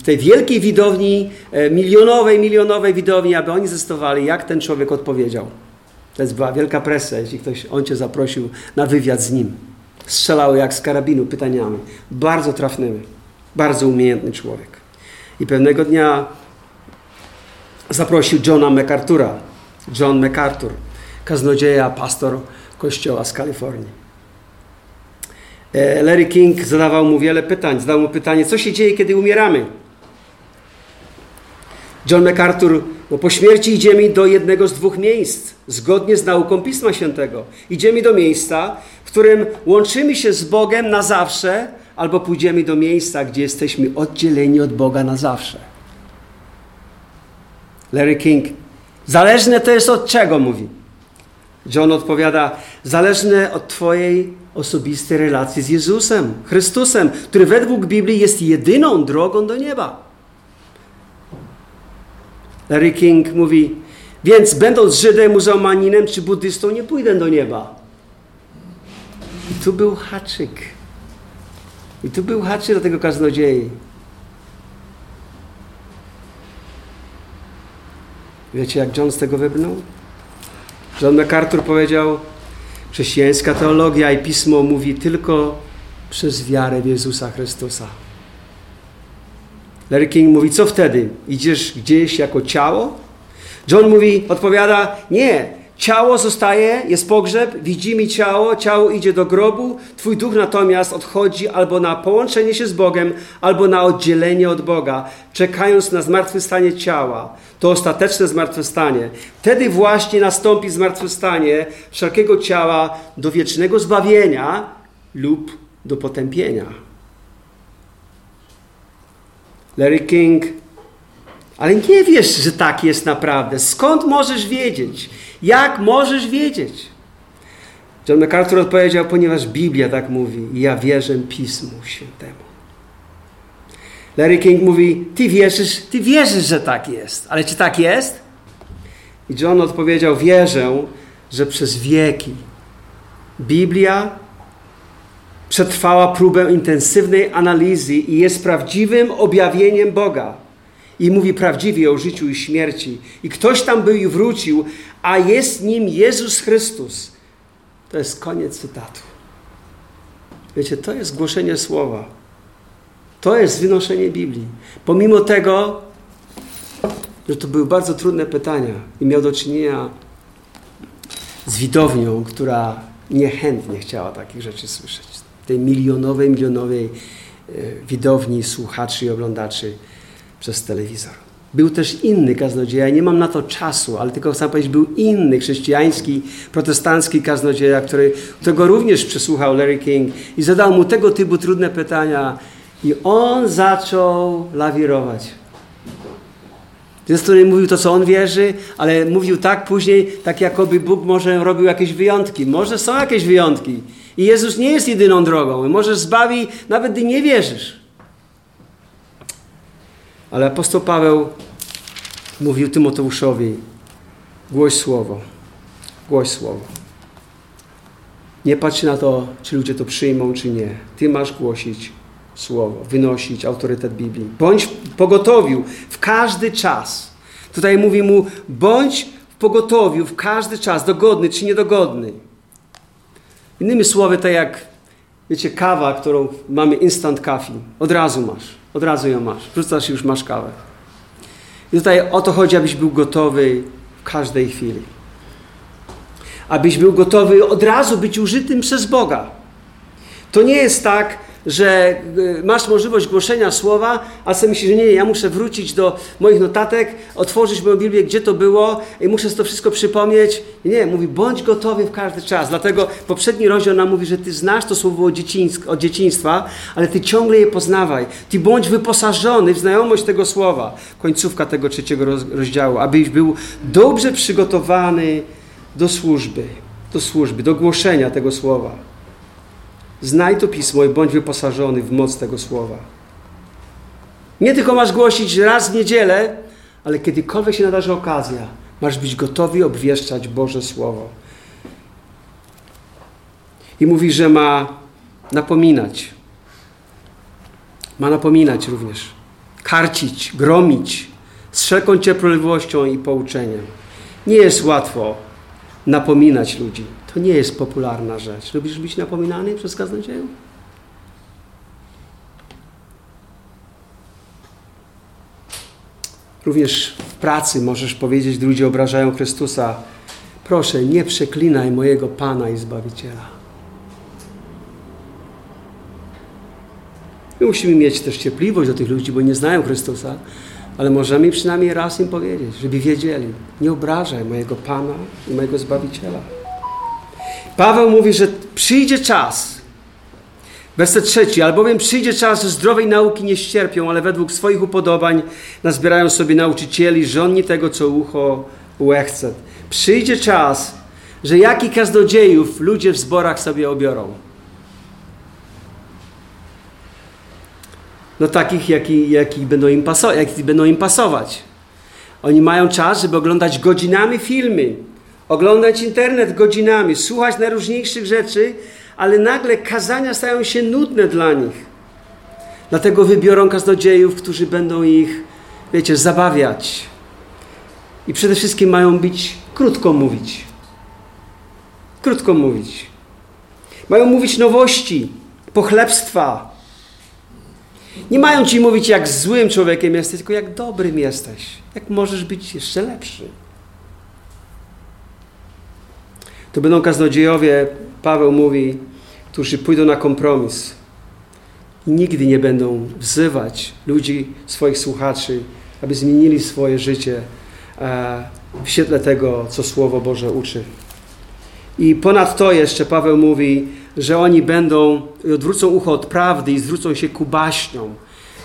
tej wielkiej widowni, e, milionowej, milionowej widowni, aby oni zestowali, jak ten człowiek odpowiedział. To jest była wielka presja, jeśli ktoś, on cię zaprosił na wywiad z nim. Strzelały jak z karabinu pytaniami, bardzo trafnymi. Bardzo umiejętny człowiek. I pewnego dnia zaprosił Johna MacArthur'a. John MacArthur, kaznodzieja, pastor kościoła z Kalifornii. E, Larry King zadawał mu wiele pytań. Zadał mu pytanie, co się dzieje, kiedy umieramy? John MacArthur, no po śmierci idziemy do jednego z dwóch miejsc, zgodnie z nauką Pisma Świętego. Idziemy do miejsca, w którym łączymy się z Bogiem na zawsze, albo pójdziemy do miejsca, gdzie jesteśmy oddzieleni od Boga na zawsze. Larry King. Zależne to jest od czego, mówi. John odpowiada, zależne od Twojej osobistej relacji z Jezusem, Chrystusem, który według Biblii jest jedyną drogą do nieba. Larry King mówi, więc będąc Żydem, muzułmaninem czy buddystą, nie pójdę do nieba. I tu był haczyk. I tu był haczyk do tego kaznodziei. Wiecie, jak John z tego wybrnął? John MacArthur powiedział, chrześcijańska teologia i pismo mówi tylko przez wiarę w Jezusa Chrystusa. Larry King mówi, co wtedy? Idziesz gdzieś jako ciało? John mówi, odpowiada, nie, Ciało zostaje, jest pogrzeb, widzimy ciało, ciało idzie do grobu, twój duch natomiast odchodzi albo na połączenie się z Bogiem, albo na oddzielenie od Boga, czekając na zmartwychwstanie ciała. To ostateczne zmartwychwstanie. Wtedy właśnie nastąpi zmartwychwstanie wszelkiego ciała do wiecznego zbawienia lub do potępienia. Larry King ale nie wiesz, że tak jest naprawdę. Skąd możesz wiedzieć? Jak możesz wiedzieć? John MacArthur odpowiedział, ponieważ Biblia tak mówi i ja wierzę Pismu Świętemu. Larry King mówi, ty wierzysz, ty wierzysz, że tak jest. Ale czy tak jest? I John odpowiedział, wierzę, że przez wieki Biblia przetrwała próbę intensywnej analizy i jest prawdziwym objawieniem Boga i mówi prawdziwie o życiu i śmierci. I ktoś tam był i wrócił, a jest nim Jezus Chrystus. To jest koniec cytatu. Wiecie, to jest głoszenie słowa. To jest wynoszenie Biblii. Pomimo tego, że to były bardzo trudne pytania i miał do czynienia z widownią, która niechętnie chciała takich rzeczy słyszeć. Tej milionowej, milionowej e, widowni słuchaczy i oglądaczy przez telewizor. Był też inny kaznodzieja, nie mam na to czasu, ale tylko chcę powiedzieć, był inny chrześcijański, protestancki kaznodzieja, który, którego również przesłuchał Larry King i zadał mu tego typu trudne pytania i on zaczął lawirować. Ten, który mówił to, co on wierzy, ale mówił tak później, tak jakoby Bóg może robił jakieś wyjątki. Może są jakieś wyjątki. I Jezus nie jest jedyną drogą. Możesz zbawić, nawet gdy nie wierzysz. Ale apostoł Paweł mówił Tymoteuszowi: głoś słowo, głoś słowo. Nie patrz na to, czy ludzie to przyjmą, czy nie. Ty masz głosić słowo, wynosić autorytet Biblii. Bądź pogotowiu w każdy czas. Tutaj mówi mu: bądź w pogotowiu w każdy czas, dogodny czy niedogodny. Innymi słowy, tak jak wiecie, kawa, którą mamy instant coffee, od razu masz. Od razu ją masz. Wrzucasz i już masz kawę. I tutaj o to chodzi, abyś był gotowy w każdej chwili. Abyś był gotowy od razu być użytym przez Boga. To nie jest tak, że y, masz możliwość głoszenia słowa, a sobie myślisz, że nie, ja muszę wrócić do moich notatek, otworzyć moją Biblię, gdzie to było i muszę to wszystko przypomnieć. Nie, mówi, bądź gotowy w każdy czas. Dlatego poprzedni rozdział nam mówi, że ty znasz to słowo od dzieciństwa, ale ty ciągle je poznawaj. Ty bądź wyposażony w znajomość tego słowa. Końcówka tego trzeciego rozdziału, abyś był dobrze przygotowany do służby, do służby, do głoszenia tego słowa. Znaj to pismo i bądź wyposażony w moc tego słowa. Nie tylko masz głosić raz w niedzielę, ale kiedykolwiek się nadarzy okazja, masz być gotowy obwieszczać Boże Słowo. I mówi, że ma napominać. Ma napominać również. Karcić, gromić z wszelką cierpliwością i pouczeniem. Nie jest łatwo napominać ludzi. To nie jest popularna rzecz. Lubisz być napominany przez kaznodzieję? Również w pracy możesz powiedzieć, gdy ludzie obrażają Chrystusa, proszę, nie przeklinaj mojego Pana i Zbawiciela. My musimy mieć też cierpliwość do tych ludzi, bo nie znają Chrystusa, ale możemy przynajmniej raz im powiedzieć, żeby wiedzieli, nie obrażaj mojego Pana i mojego Zbawiciela. Paweł mówi, że przyjdzie czas. Werset trzeci. Albowiem przyjdzie czas, że zdrowej nauki nie ścierpią, ale według swoich upodobań nazbierają sobie nauczycieli, żonni tego, co ucho łechce. Przyjdzie czas, że jaki kaznodziejów ludzie w zborach sobie obiorą. No takich, jaki, jaki będą, im pasować, jaki będą im pasować. Oni mają czas, żeby oglądać godzinami filmy, oglądać internet godzinami, słuchać najróżniejszych rzeczy, ale nagle kazania stają się nudne dla nich. Dlatego wybiorą kaznodziejów, którzy będą ich, wiecie, zabawiać. I przede wszystkim mają być krótko mówić. Krótko mówić. Mają mówić nowości, pochlebstwa. Nie mają ci mówić, jak złym człowiekiem jesteś, tylko jak dobrym jesteś. Jak możesz być jeszcze lepszy. To będą kaznodziejowie, Paweł mówi, którzy pójdą na kompromis i nigdy nie będą wzywać ludzi, swoich słuchaczy, aby zmienili swoje życie e, w świetle tego, co Słowo Boże uczy. I ponadto jeszcze Paweł mówi, że oni będą, odwrócą ucho od prawdy i zwrócą się ku baśniom.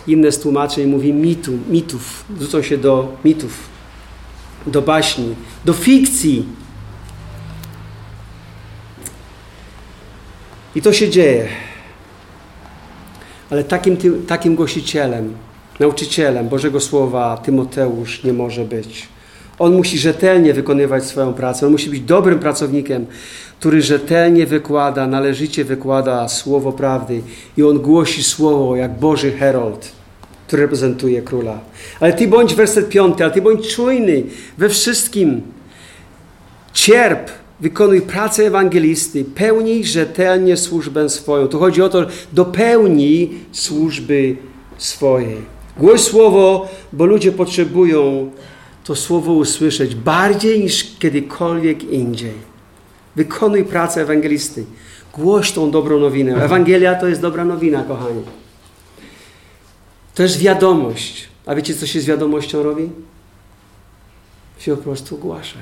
Inne z tłumaczeń mówi mitu, mitów, zwrócą się do mitów, do baśni, do fikcji, I to się dzieje. Ale takim, takim głosicielem, nauczycielem Bożego Słowa Tymoteusz nie może być. On musi rzetelnie wykonywać swoją pracę. On musi być dobrym pracownikiem, który rzetelnie wykłada, należycie wykłada słowo prawdy i on głosi słowo jak Boży Herold. który reprezentuje króla. Ale ty bądź, werset piąty, ale ty bądź czujny we wszystkim. Cierp, wykonuj pracę ewangelisty, pełnij rzetelnie służbę swoją. Tu chodzi o to, dopełnij służby swojej. Głoś słowo, bo ludzie potrzebują to słowo usłyszeć bardziej niż kiedykolwiek indziej. Wykonuj pracę ewangelisty. Głoś tą dobrą nowinę. Ewangelia to jest dobra nowina, kochani. To jest wiadomość. A wiecie, co się z wiadomością robi? Się po prostu ogłasza.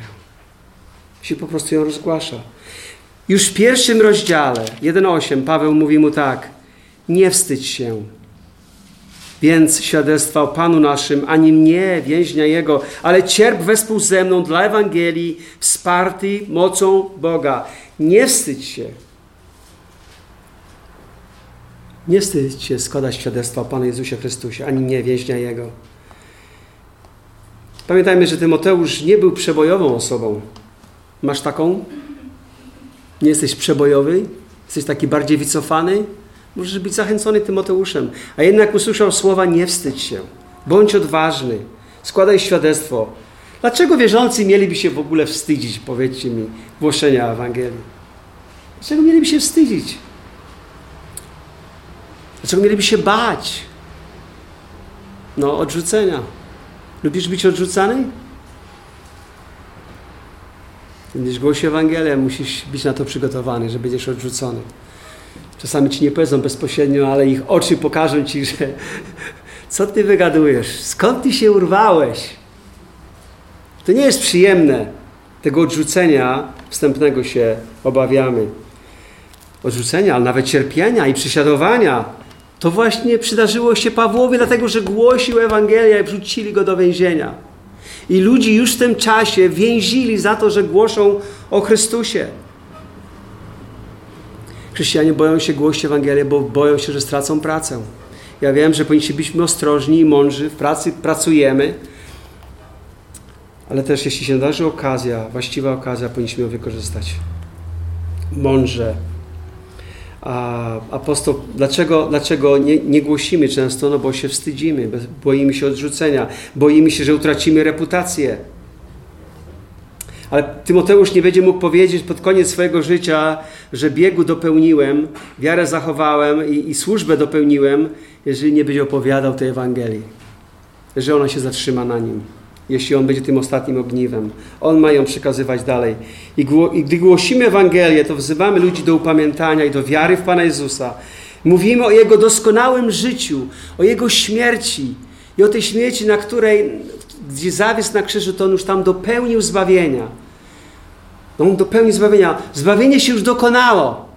Się po prostu ją rozgłasza. Już w pierwszym rozdziale, 1.8, Paweł mówi mu tak. Nie wstydź się. Więc świadectwa o Panu naszym, ani mnie, więźnia Jego, ale cierp wespół ze mną dla Ewangelii, wsparty mocą Boga. Nie wstydź się. Nie wstydź się składać świadectwa o Panu Jezusie Chrystusie, ani nie więźnia Jego. Pamiętajmy, że Tymoteusz nie był przebojową osobą. Masz taką? Nie jesteś przebojowy? Jesteś taki bardziej wycofany? Możesz być zachęcony Tymoteuszem. A jednak usłyszał słowa nie wstydź się. Bądź odważny. Składaj świadectwo. Dlaczego wierzący mieliby się w ogóle wstydzić, powiedzcie mi, głoszenia Ewangelii? Dlaczego mieliby się wstydzić? Dlaczego mieliby się bać? No, odrzucenia. Lubisz być odrzucany? Będziesz głosił Ewangelię, musisz być na to przygotowany, że będziesz odrzucony. Czasami ci nie powiedzą bezpośrednio, ale ich oczy pokażą ci, że co ty wygadujesz? Skąd ty się urwałeś? To nie jest przyjemne. Tego odrzucenia wstępnego się obawiamy. Odrzucenia, ale nawet cierpienia i prześladowania. To właśnie przydarzyło się Pawłowi, dlatego że głosił Ewangelię i wrzucili go do więzienia. I ludzi już w tym czasie więzili za to, że głoszą o Chrystusie. Chrześcijanie boją się głosić Ewangelię, bo boją się, że stracą pracę. Ja wiem, że powinniśmy być ostrożni i mądrzy, w pracy pracujemy, ale też jeśli się nadarzy okazja, właściwa okazja, powinniśmy ją wykorzystać. Mądrze. A apostoł, dlaczego, dlaczego nie, nie głosimy często? No bo się wstydzimy, boimy się odrzucenia, boimy się, że utracimy reputację. Ale Tymoteusz nie będzie mógł powiedzieć pod koniec swojego życia, że biegu dopełniłem, wiarę zachowałem i, i służbę dopełniłem, jeżeli nie będzie opowiadał tej Ewangelii. Że ona się zatrzyma na nim. Jeśli on będzie tym ostatnim ogniwem. On ma ją przekazywać dalej. I, I gdy głosimy Ewangelię, to wzywamy ludzi do upamiętania i do wiary w Pana Jezusa. Mówimy o Jego doskonałym życiu, o Jego śmierci i o tej śmierci, na której gdzie zawisł na krzyżu, to on już tam dopełnił zbawienia. No on dopełnił zbawienia. Zbawienie się już dokonało.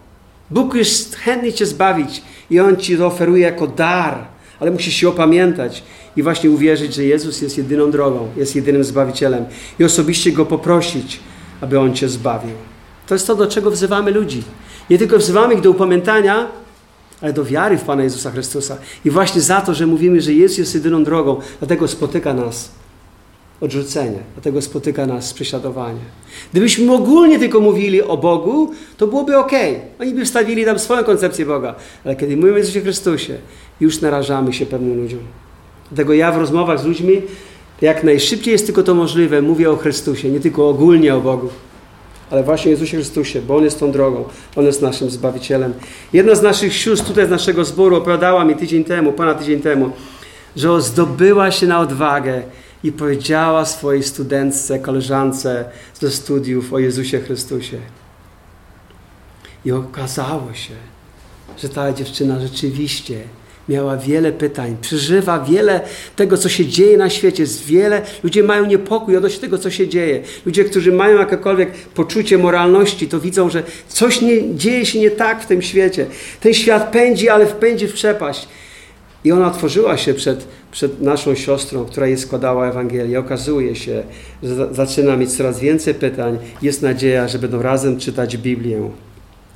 Bóg już chętnie Cię zbawić i On Ci to oferuje jako dar, ale musisz się opamiętać i właśnie uwierzyć, że Jezus jest jedyną drogą, jest jedynym Zbawicielem i osobiście Go poprosić, aby On Cię zbawił. To jest to, do czego wzywamy ludzi. Nie tylko wzywamy ich do upamiętania, ale do wiary w Pana Jezusa Chrystusa. I właśnie za to, że mówimy, że Jezus jest jedyną drogą, dlatego spotyka nas odrzucenie, dlatego spotyka nas prześladowanie. Gdybyśmy ogólnie tylko mówili o Bogu, to byłoby ok. Oni by wstawili tam swoją koncepcję Boga. Ale kiedy mówimy o Jezusie Chrystusie, już narażamy się pewnym ludziom. Dlatego ja w rozmowach z ludźmi, jak najszybciej jest tylko to możliwe, mówię o Chrystusie, nie tylko ogólnie o Bogu, ale właśnie Jezusie Chrystusie, bo On jest tą drogą, On jest naszym Zbawicielem. Jedna z naszych sióstr tutaj z naszego zboru opowiadała mi tydzień temu, ponad tydzień temu, że zdobyła się na odwagę i powiedziała swojej studentce, koleżance ze studiów o Jezusie Chrystusie. I okazało się, że ta dziewczyna rzeczywiście miała wiele pytań, przeżywa wiele tego, co się dzieje na świecie. Jest wiele, ludzie mają niepokój odnośnie tego, co się dzieje. Ludzie, którzy mają jakiekolwiek poczucie moralności, to widzą, że coś nie, dzieje się nie tak w tym świecie. Ten świat pędzi, ale wpędzi w przepaść. I ona otworzyła się przed, przed naszą siostrą, która jej składała Ewangelię. Okazuje się, że zaczyna mieć coraz więcej pytań. Jest nadzieja, że będą razem czytać Biblię.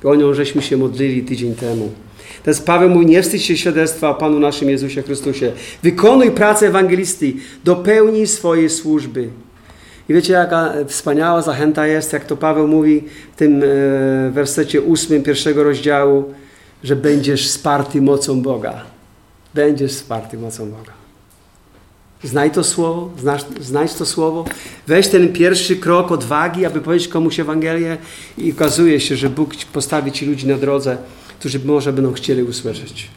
O nią żeśmy się modlili tydzień temu. Ten Paweł mówi, nie wstydź się świadectwa o Panu naszym Jezusie Chrystusie. Wykonuj pracę ewangelisty, dopełnij swojej służby. I wiecie, jaka wspaniała zachęta jest, jak to Paweł mówi w tym e, wersecie ósmym pierwszego rozdziału, że będziesz wsparty mocą Boga będziesz wsparty mocą Boga. Znaj to słowo, znasz, znajdź to słowo, weź ten pierwszy krok odwagi, aby powiedzieć komuś Ewangelię i okazuje się, że Bóg postawi ci ludzi na drodze, którzy może będą chcieli usłyszeć.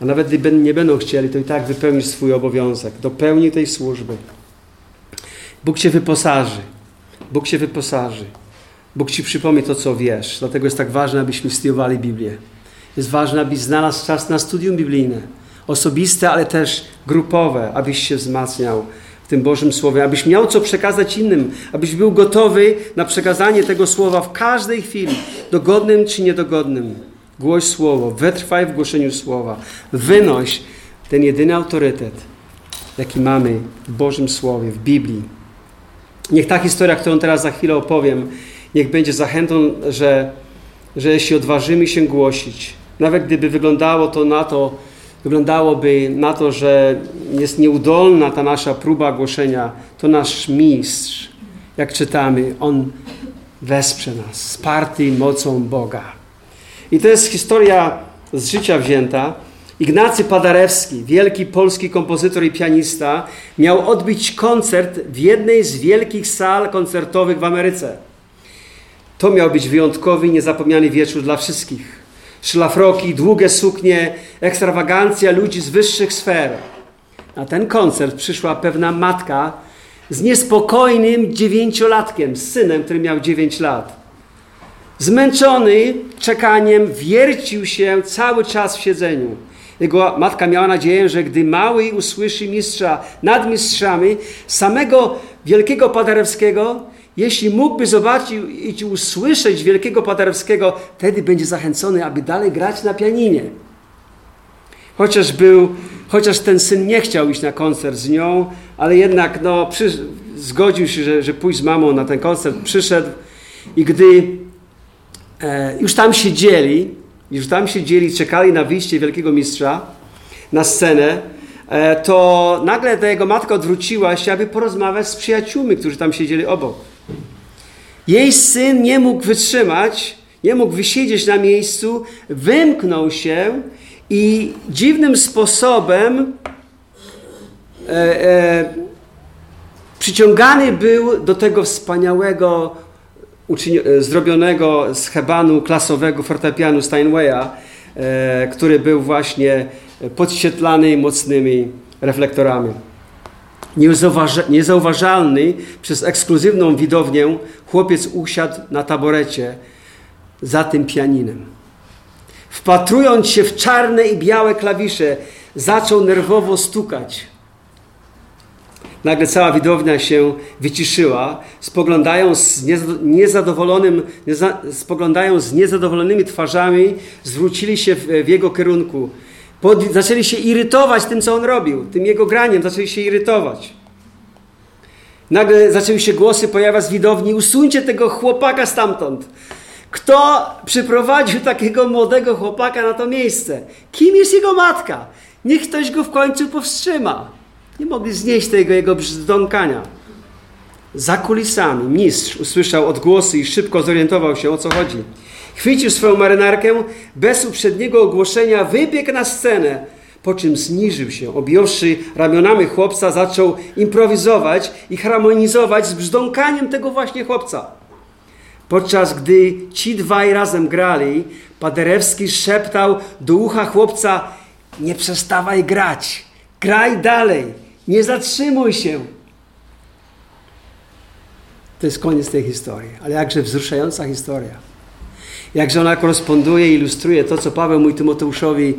A nawet gdy nie będą chcieli, to i tak wypełnisz swój obowiązek. Dopełnij tej służby. Bóg cię wyposaży. Bóg cię wyposaży. Bóg ci przypomni to, co wiesz. Dlatego jest tak ważne, abyśmy studiowali Biblię. Jest ważne, abyś znalazł czas na studium biblijne. Osobiste, ale też grupowe, abyś się wzmacniał w tym Bożym Słowie, abyś miał co przekazać innym, abyś był gotowy na przekazanie tego Słowa w każdej chwili, dogodnym czy niedogodnym. Głoś Słowo, wytrwaj w głoszeniu Słowa. Wynoś ten jedyny autorytet, jaki mamy w Bożym Słowie, w Biblii. Niech ta historia, którą teraz za chwilę opowiem, niech będzie zachętą, że, że jeśli odważymy się głosić, nawet gdyby wyglądało to na to, wyglądałoby na to, że jest nieudolna ta nasza próba głoszenia, to nasz mistrz, jak czytamy, on wesprze nas, sparty mocą Boga. I to jest historia z życia wzięta. Ignacy Padarewski, wielki polski kompozytor i pianista, miał odbyć koncert w jednej z wielkich sal koncertowych w Ameryce. To miał być wyjątkowy niezapomniany wieczór dla wszystkich. Szlafroki, długie suknie, ekstrawagancja ludzi z wyższych sfer. Na ten koncert przyszła pewna matka z niespokojnym dziewięciolatkiem, z synem, który miał dziewięć lat. Zmęczony czekaniem, wiercił się cały czas w siedzeniu. Jego matka miała nadzieję, że gdy mały usłyszy mistrza nad mistrzami, samego wielkiego Paderewskiego, jeśli mógłby zobaczyć i usłyszeć wielkiego Paderewskiego, wtedy będzie zachęcony, aby dalej grać na pianinie. Chociaż był, chociaż ten syn nie chciał iść na koncert z nią, ale jednak no, przy, zgodził się, że, że pójść z mamą na ten koncert, przyszedł i gdy już tam siedzieli, już tam siedzieli, czekali na wyjście wielkiego mistrza na scenę, e, to nagle ta jego matka odwróciła się, aby porozmawiać z przyjaciółmi, którzy tam siedzieli obok. Jej syn nie mógł wytrzymać, nie mógł wysiedzieć na miejscu, wymknął się i dziwnym sposobem e, e, przyciągany był do tego wspaniałego E, zrobionego z hebanu klasowego fortepianu Steinwaya, e, który był właśnie podświetlany mocnymi reflektorami. Niezauważalny przez ekskluzywną widownię, chłopiec usiadł na taborecie za tym pianinem. Wpatrując się w czarne i białe klawisze, zaczął nerwowo stukać. Nagle cała widownia się wyciszyła, spoglądają z, niezadowolonym, spoglądają z niezadowolonymi twarzami, zwrócili się w, w jego kierunku. Pod, zaczęli się irytować tym, co on robił, tym jego graniem, zaczęli się irytować. Nagle zaczęły się głosy pojawiać z widowni, usuńcie tego chłopaka stamtąd. Kto przyprowadził takiego młodego chłopaka na to miejsce? Kim jest jego matka? Niech ktoś go w końcu powstrzyma. Nie mogli znieść tego jego brzdąkania. Za kulisami mistrz usłyszał odgłosy i szybko zorientował się, o co chodzi. Chwycił swoją marynarkę, bez uprzedniego ogłoszenia wybiegł na scenę, po czym zniżył się, objąwszy ramionami chłopca, zaczął improwizować i harmonizować z brzdąkaniem tego właśnie chłopca. Podczas gdy ci dwaj razem grali, Paderewski szeptał do ucha chłopca: Nie przestawaj grać, graj dalej. Nie zatrzymuj się. To jest koniec tej historii, ale jakże wzruszająca historia. Jakże ona koresponduje ilustruje to, co Paweł mówi Tymoteuszowi,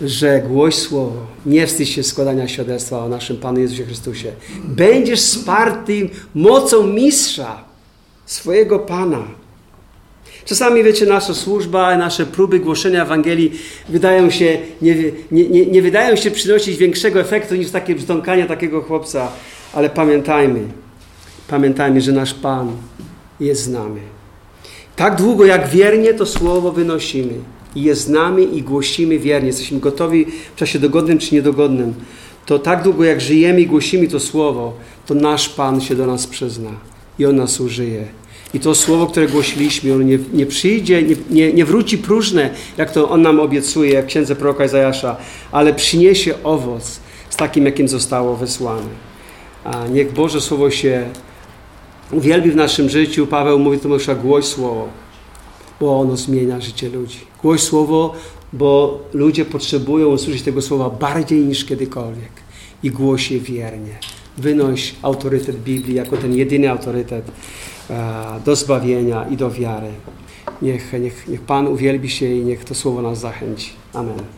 że głoś słowo, nie wstydź się składania świadectwa o naszym Panu Jezusie Chrystusie. Będziesz wsparty mocą mistrza, swojego Pana. Czasami, wiecie, nasza służba, nasze próby głoszenia Ewangelii wydają się, nie, nie, nie, nie wydają się przynosić większego efektu niż takie brzdąkanie takiego chłopca. Ale pamiętajmy, pamiętajmy, że nasz Pan jest z nami. Tak długo, jak wiernie to słowo wynosimy i jest z nami i głosimy wiernie, jesteśmy gotowi w czasie dogodnym czy niedogodnym, to tak długo, jak żyjemy i głosimy to słowo, to nasz Pan się do nas przyzna i On nas użyje. I to słowo, które głosiliśmy, ono nie, nie przyjdzie, nie, nie, nie, wróci próżne, jak to on nam obiecuje, jak księdze proroka Izajasza, ale przyniesie owoc. Z takim, jakim zostało wysłane. A niech Boże Słowo się uwielbi w naszym życiu. Paweł mówi Tomasza, głoś Słowo, bo ono zmienia życie ludzi. Głoś Słowo, bo ludzie potrzebują usłyszeć tego Słowa bardziej niż kiedykolwiek. I głoś je wiernie. Wynoś autorytet Biblii jako ten jedyny autorytet do zbawienia i do wiary. Niech, niech, niech Pan uwielbi się i niech to Słowo nas zachęci. Amen.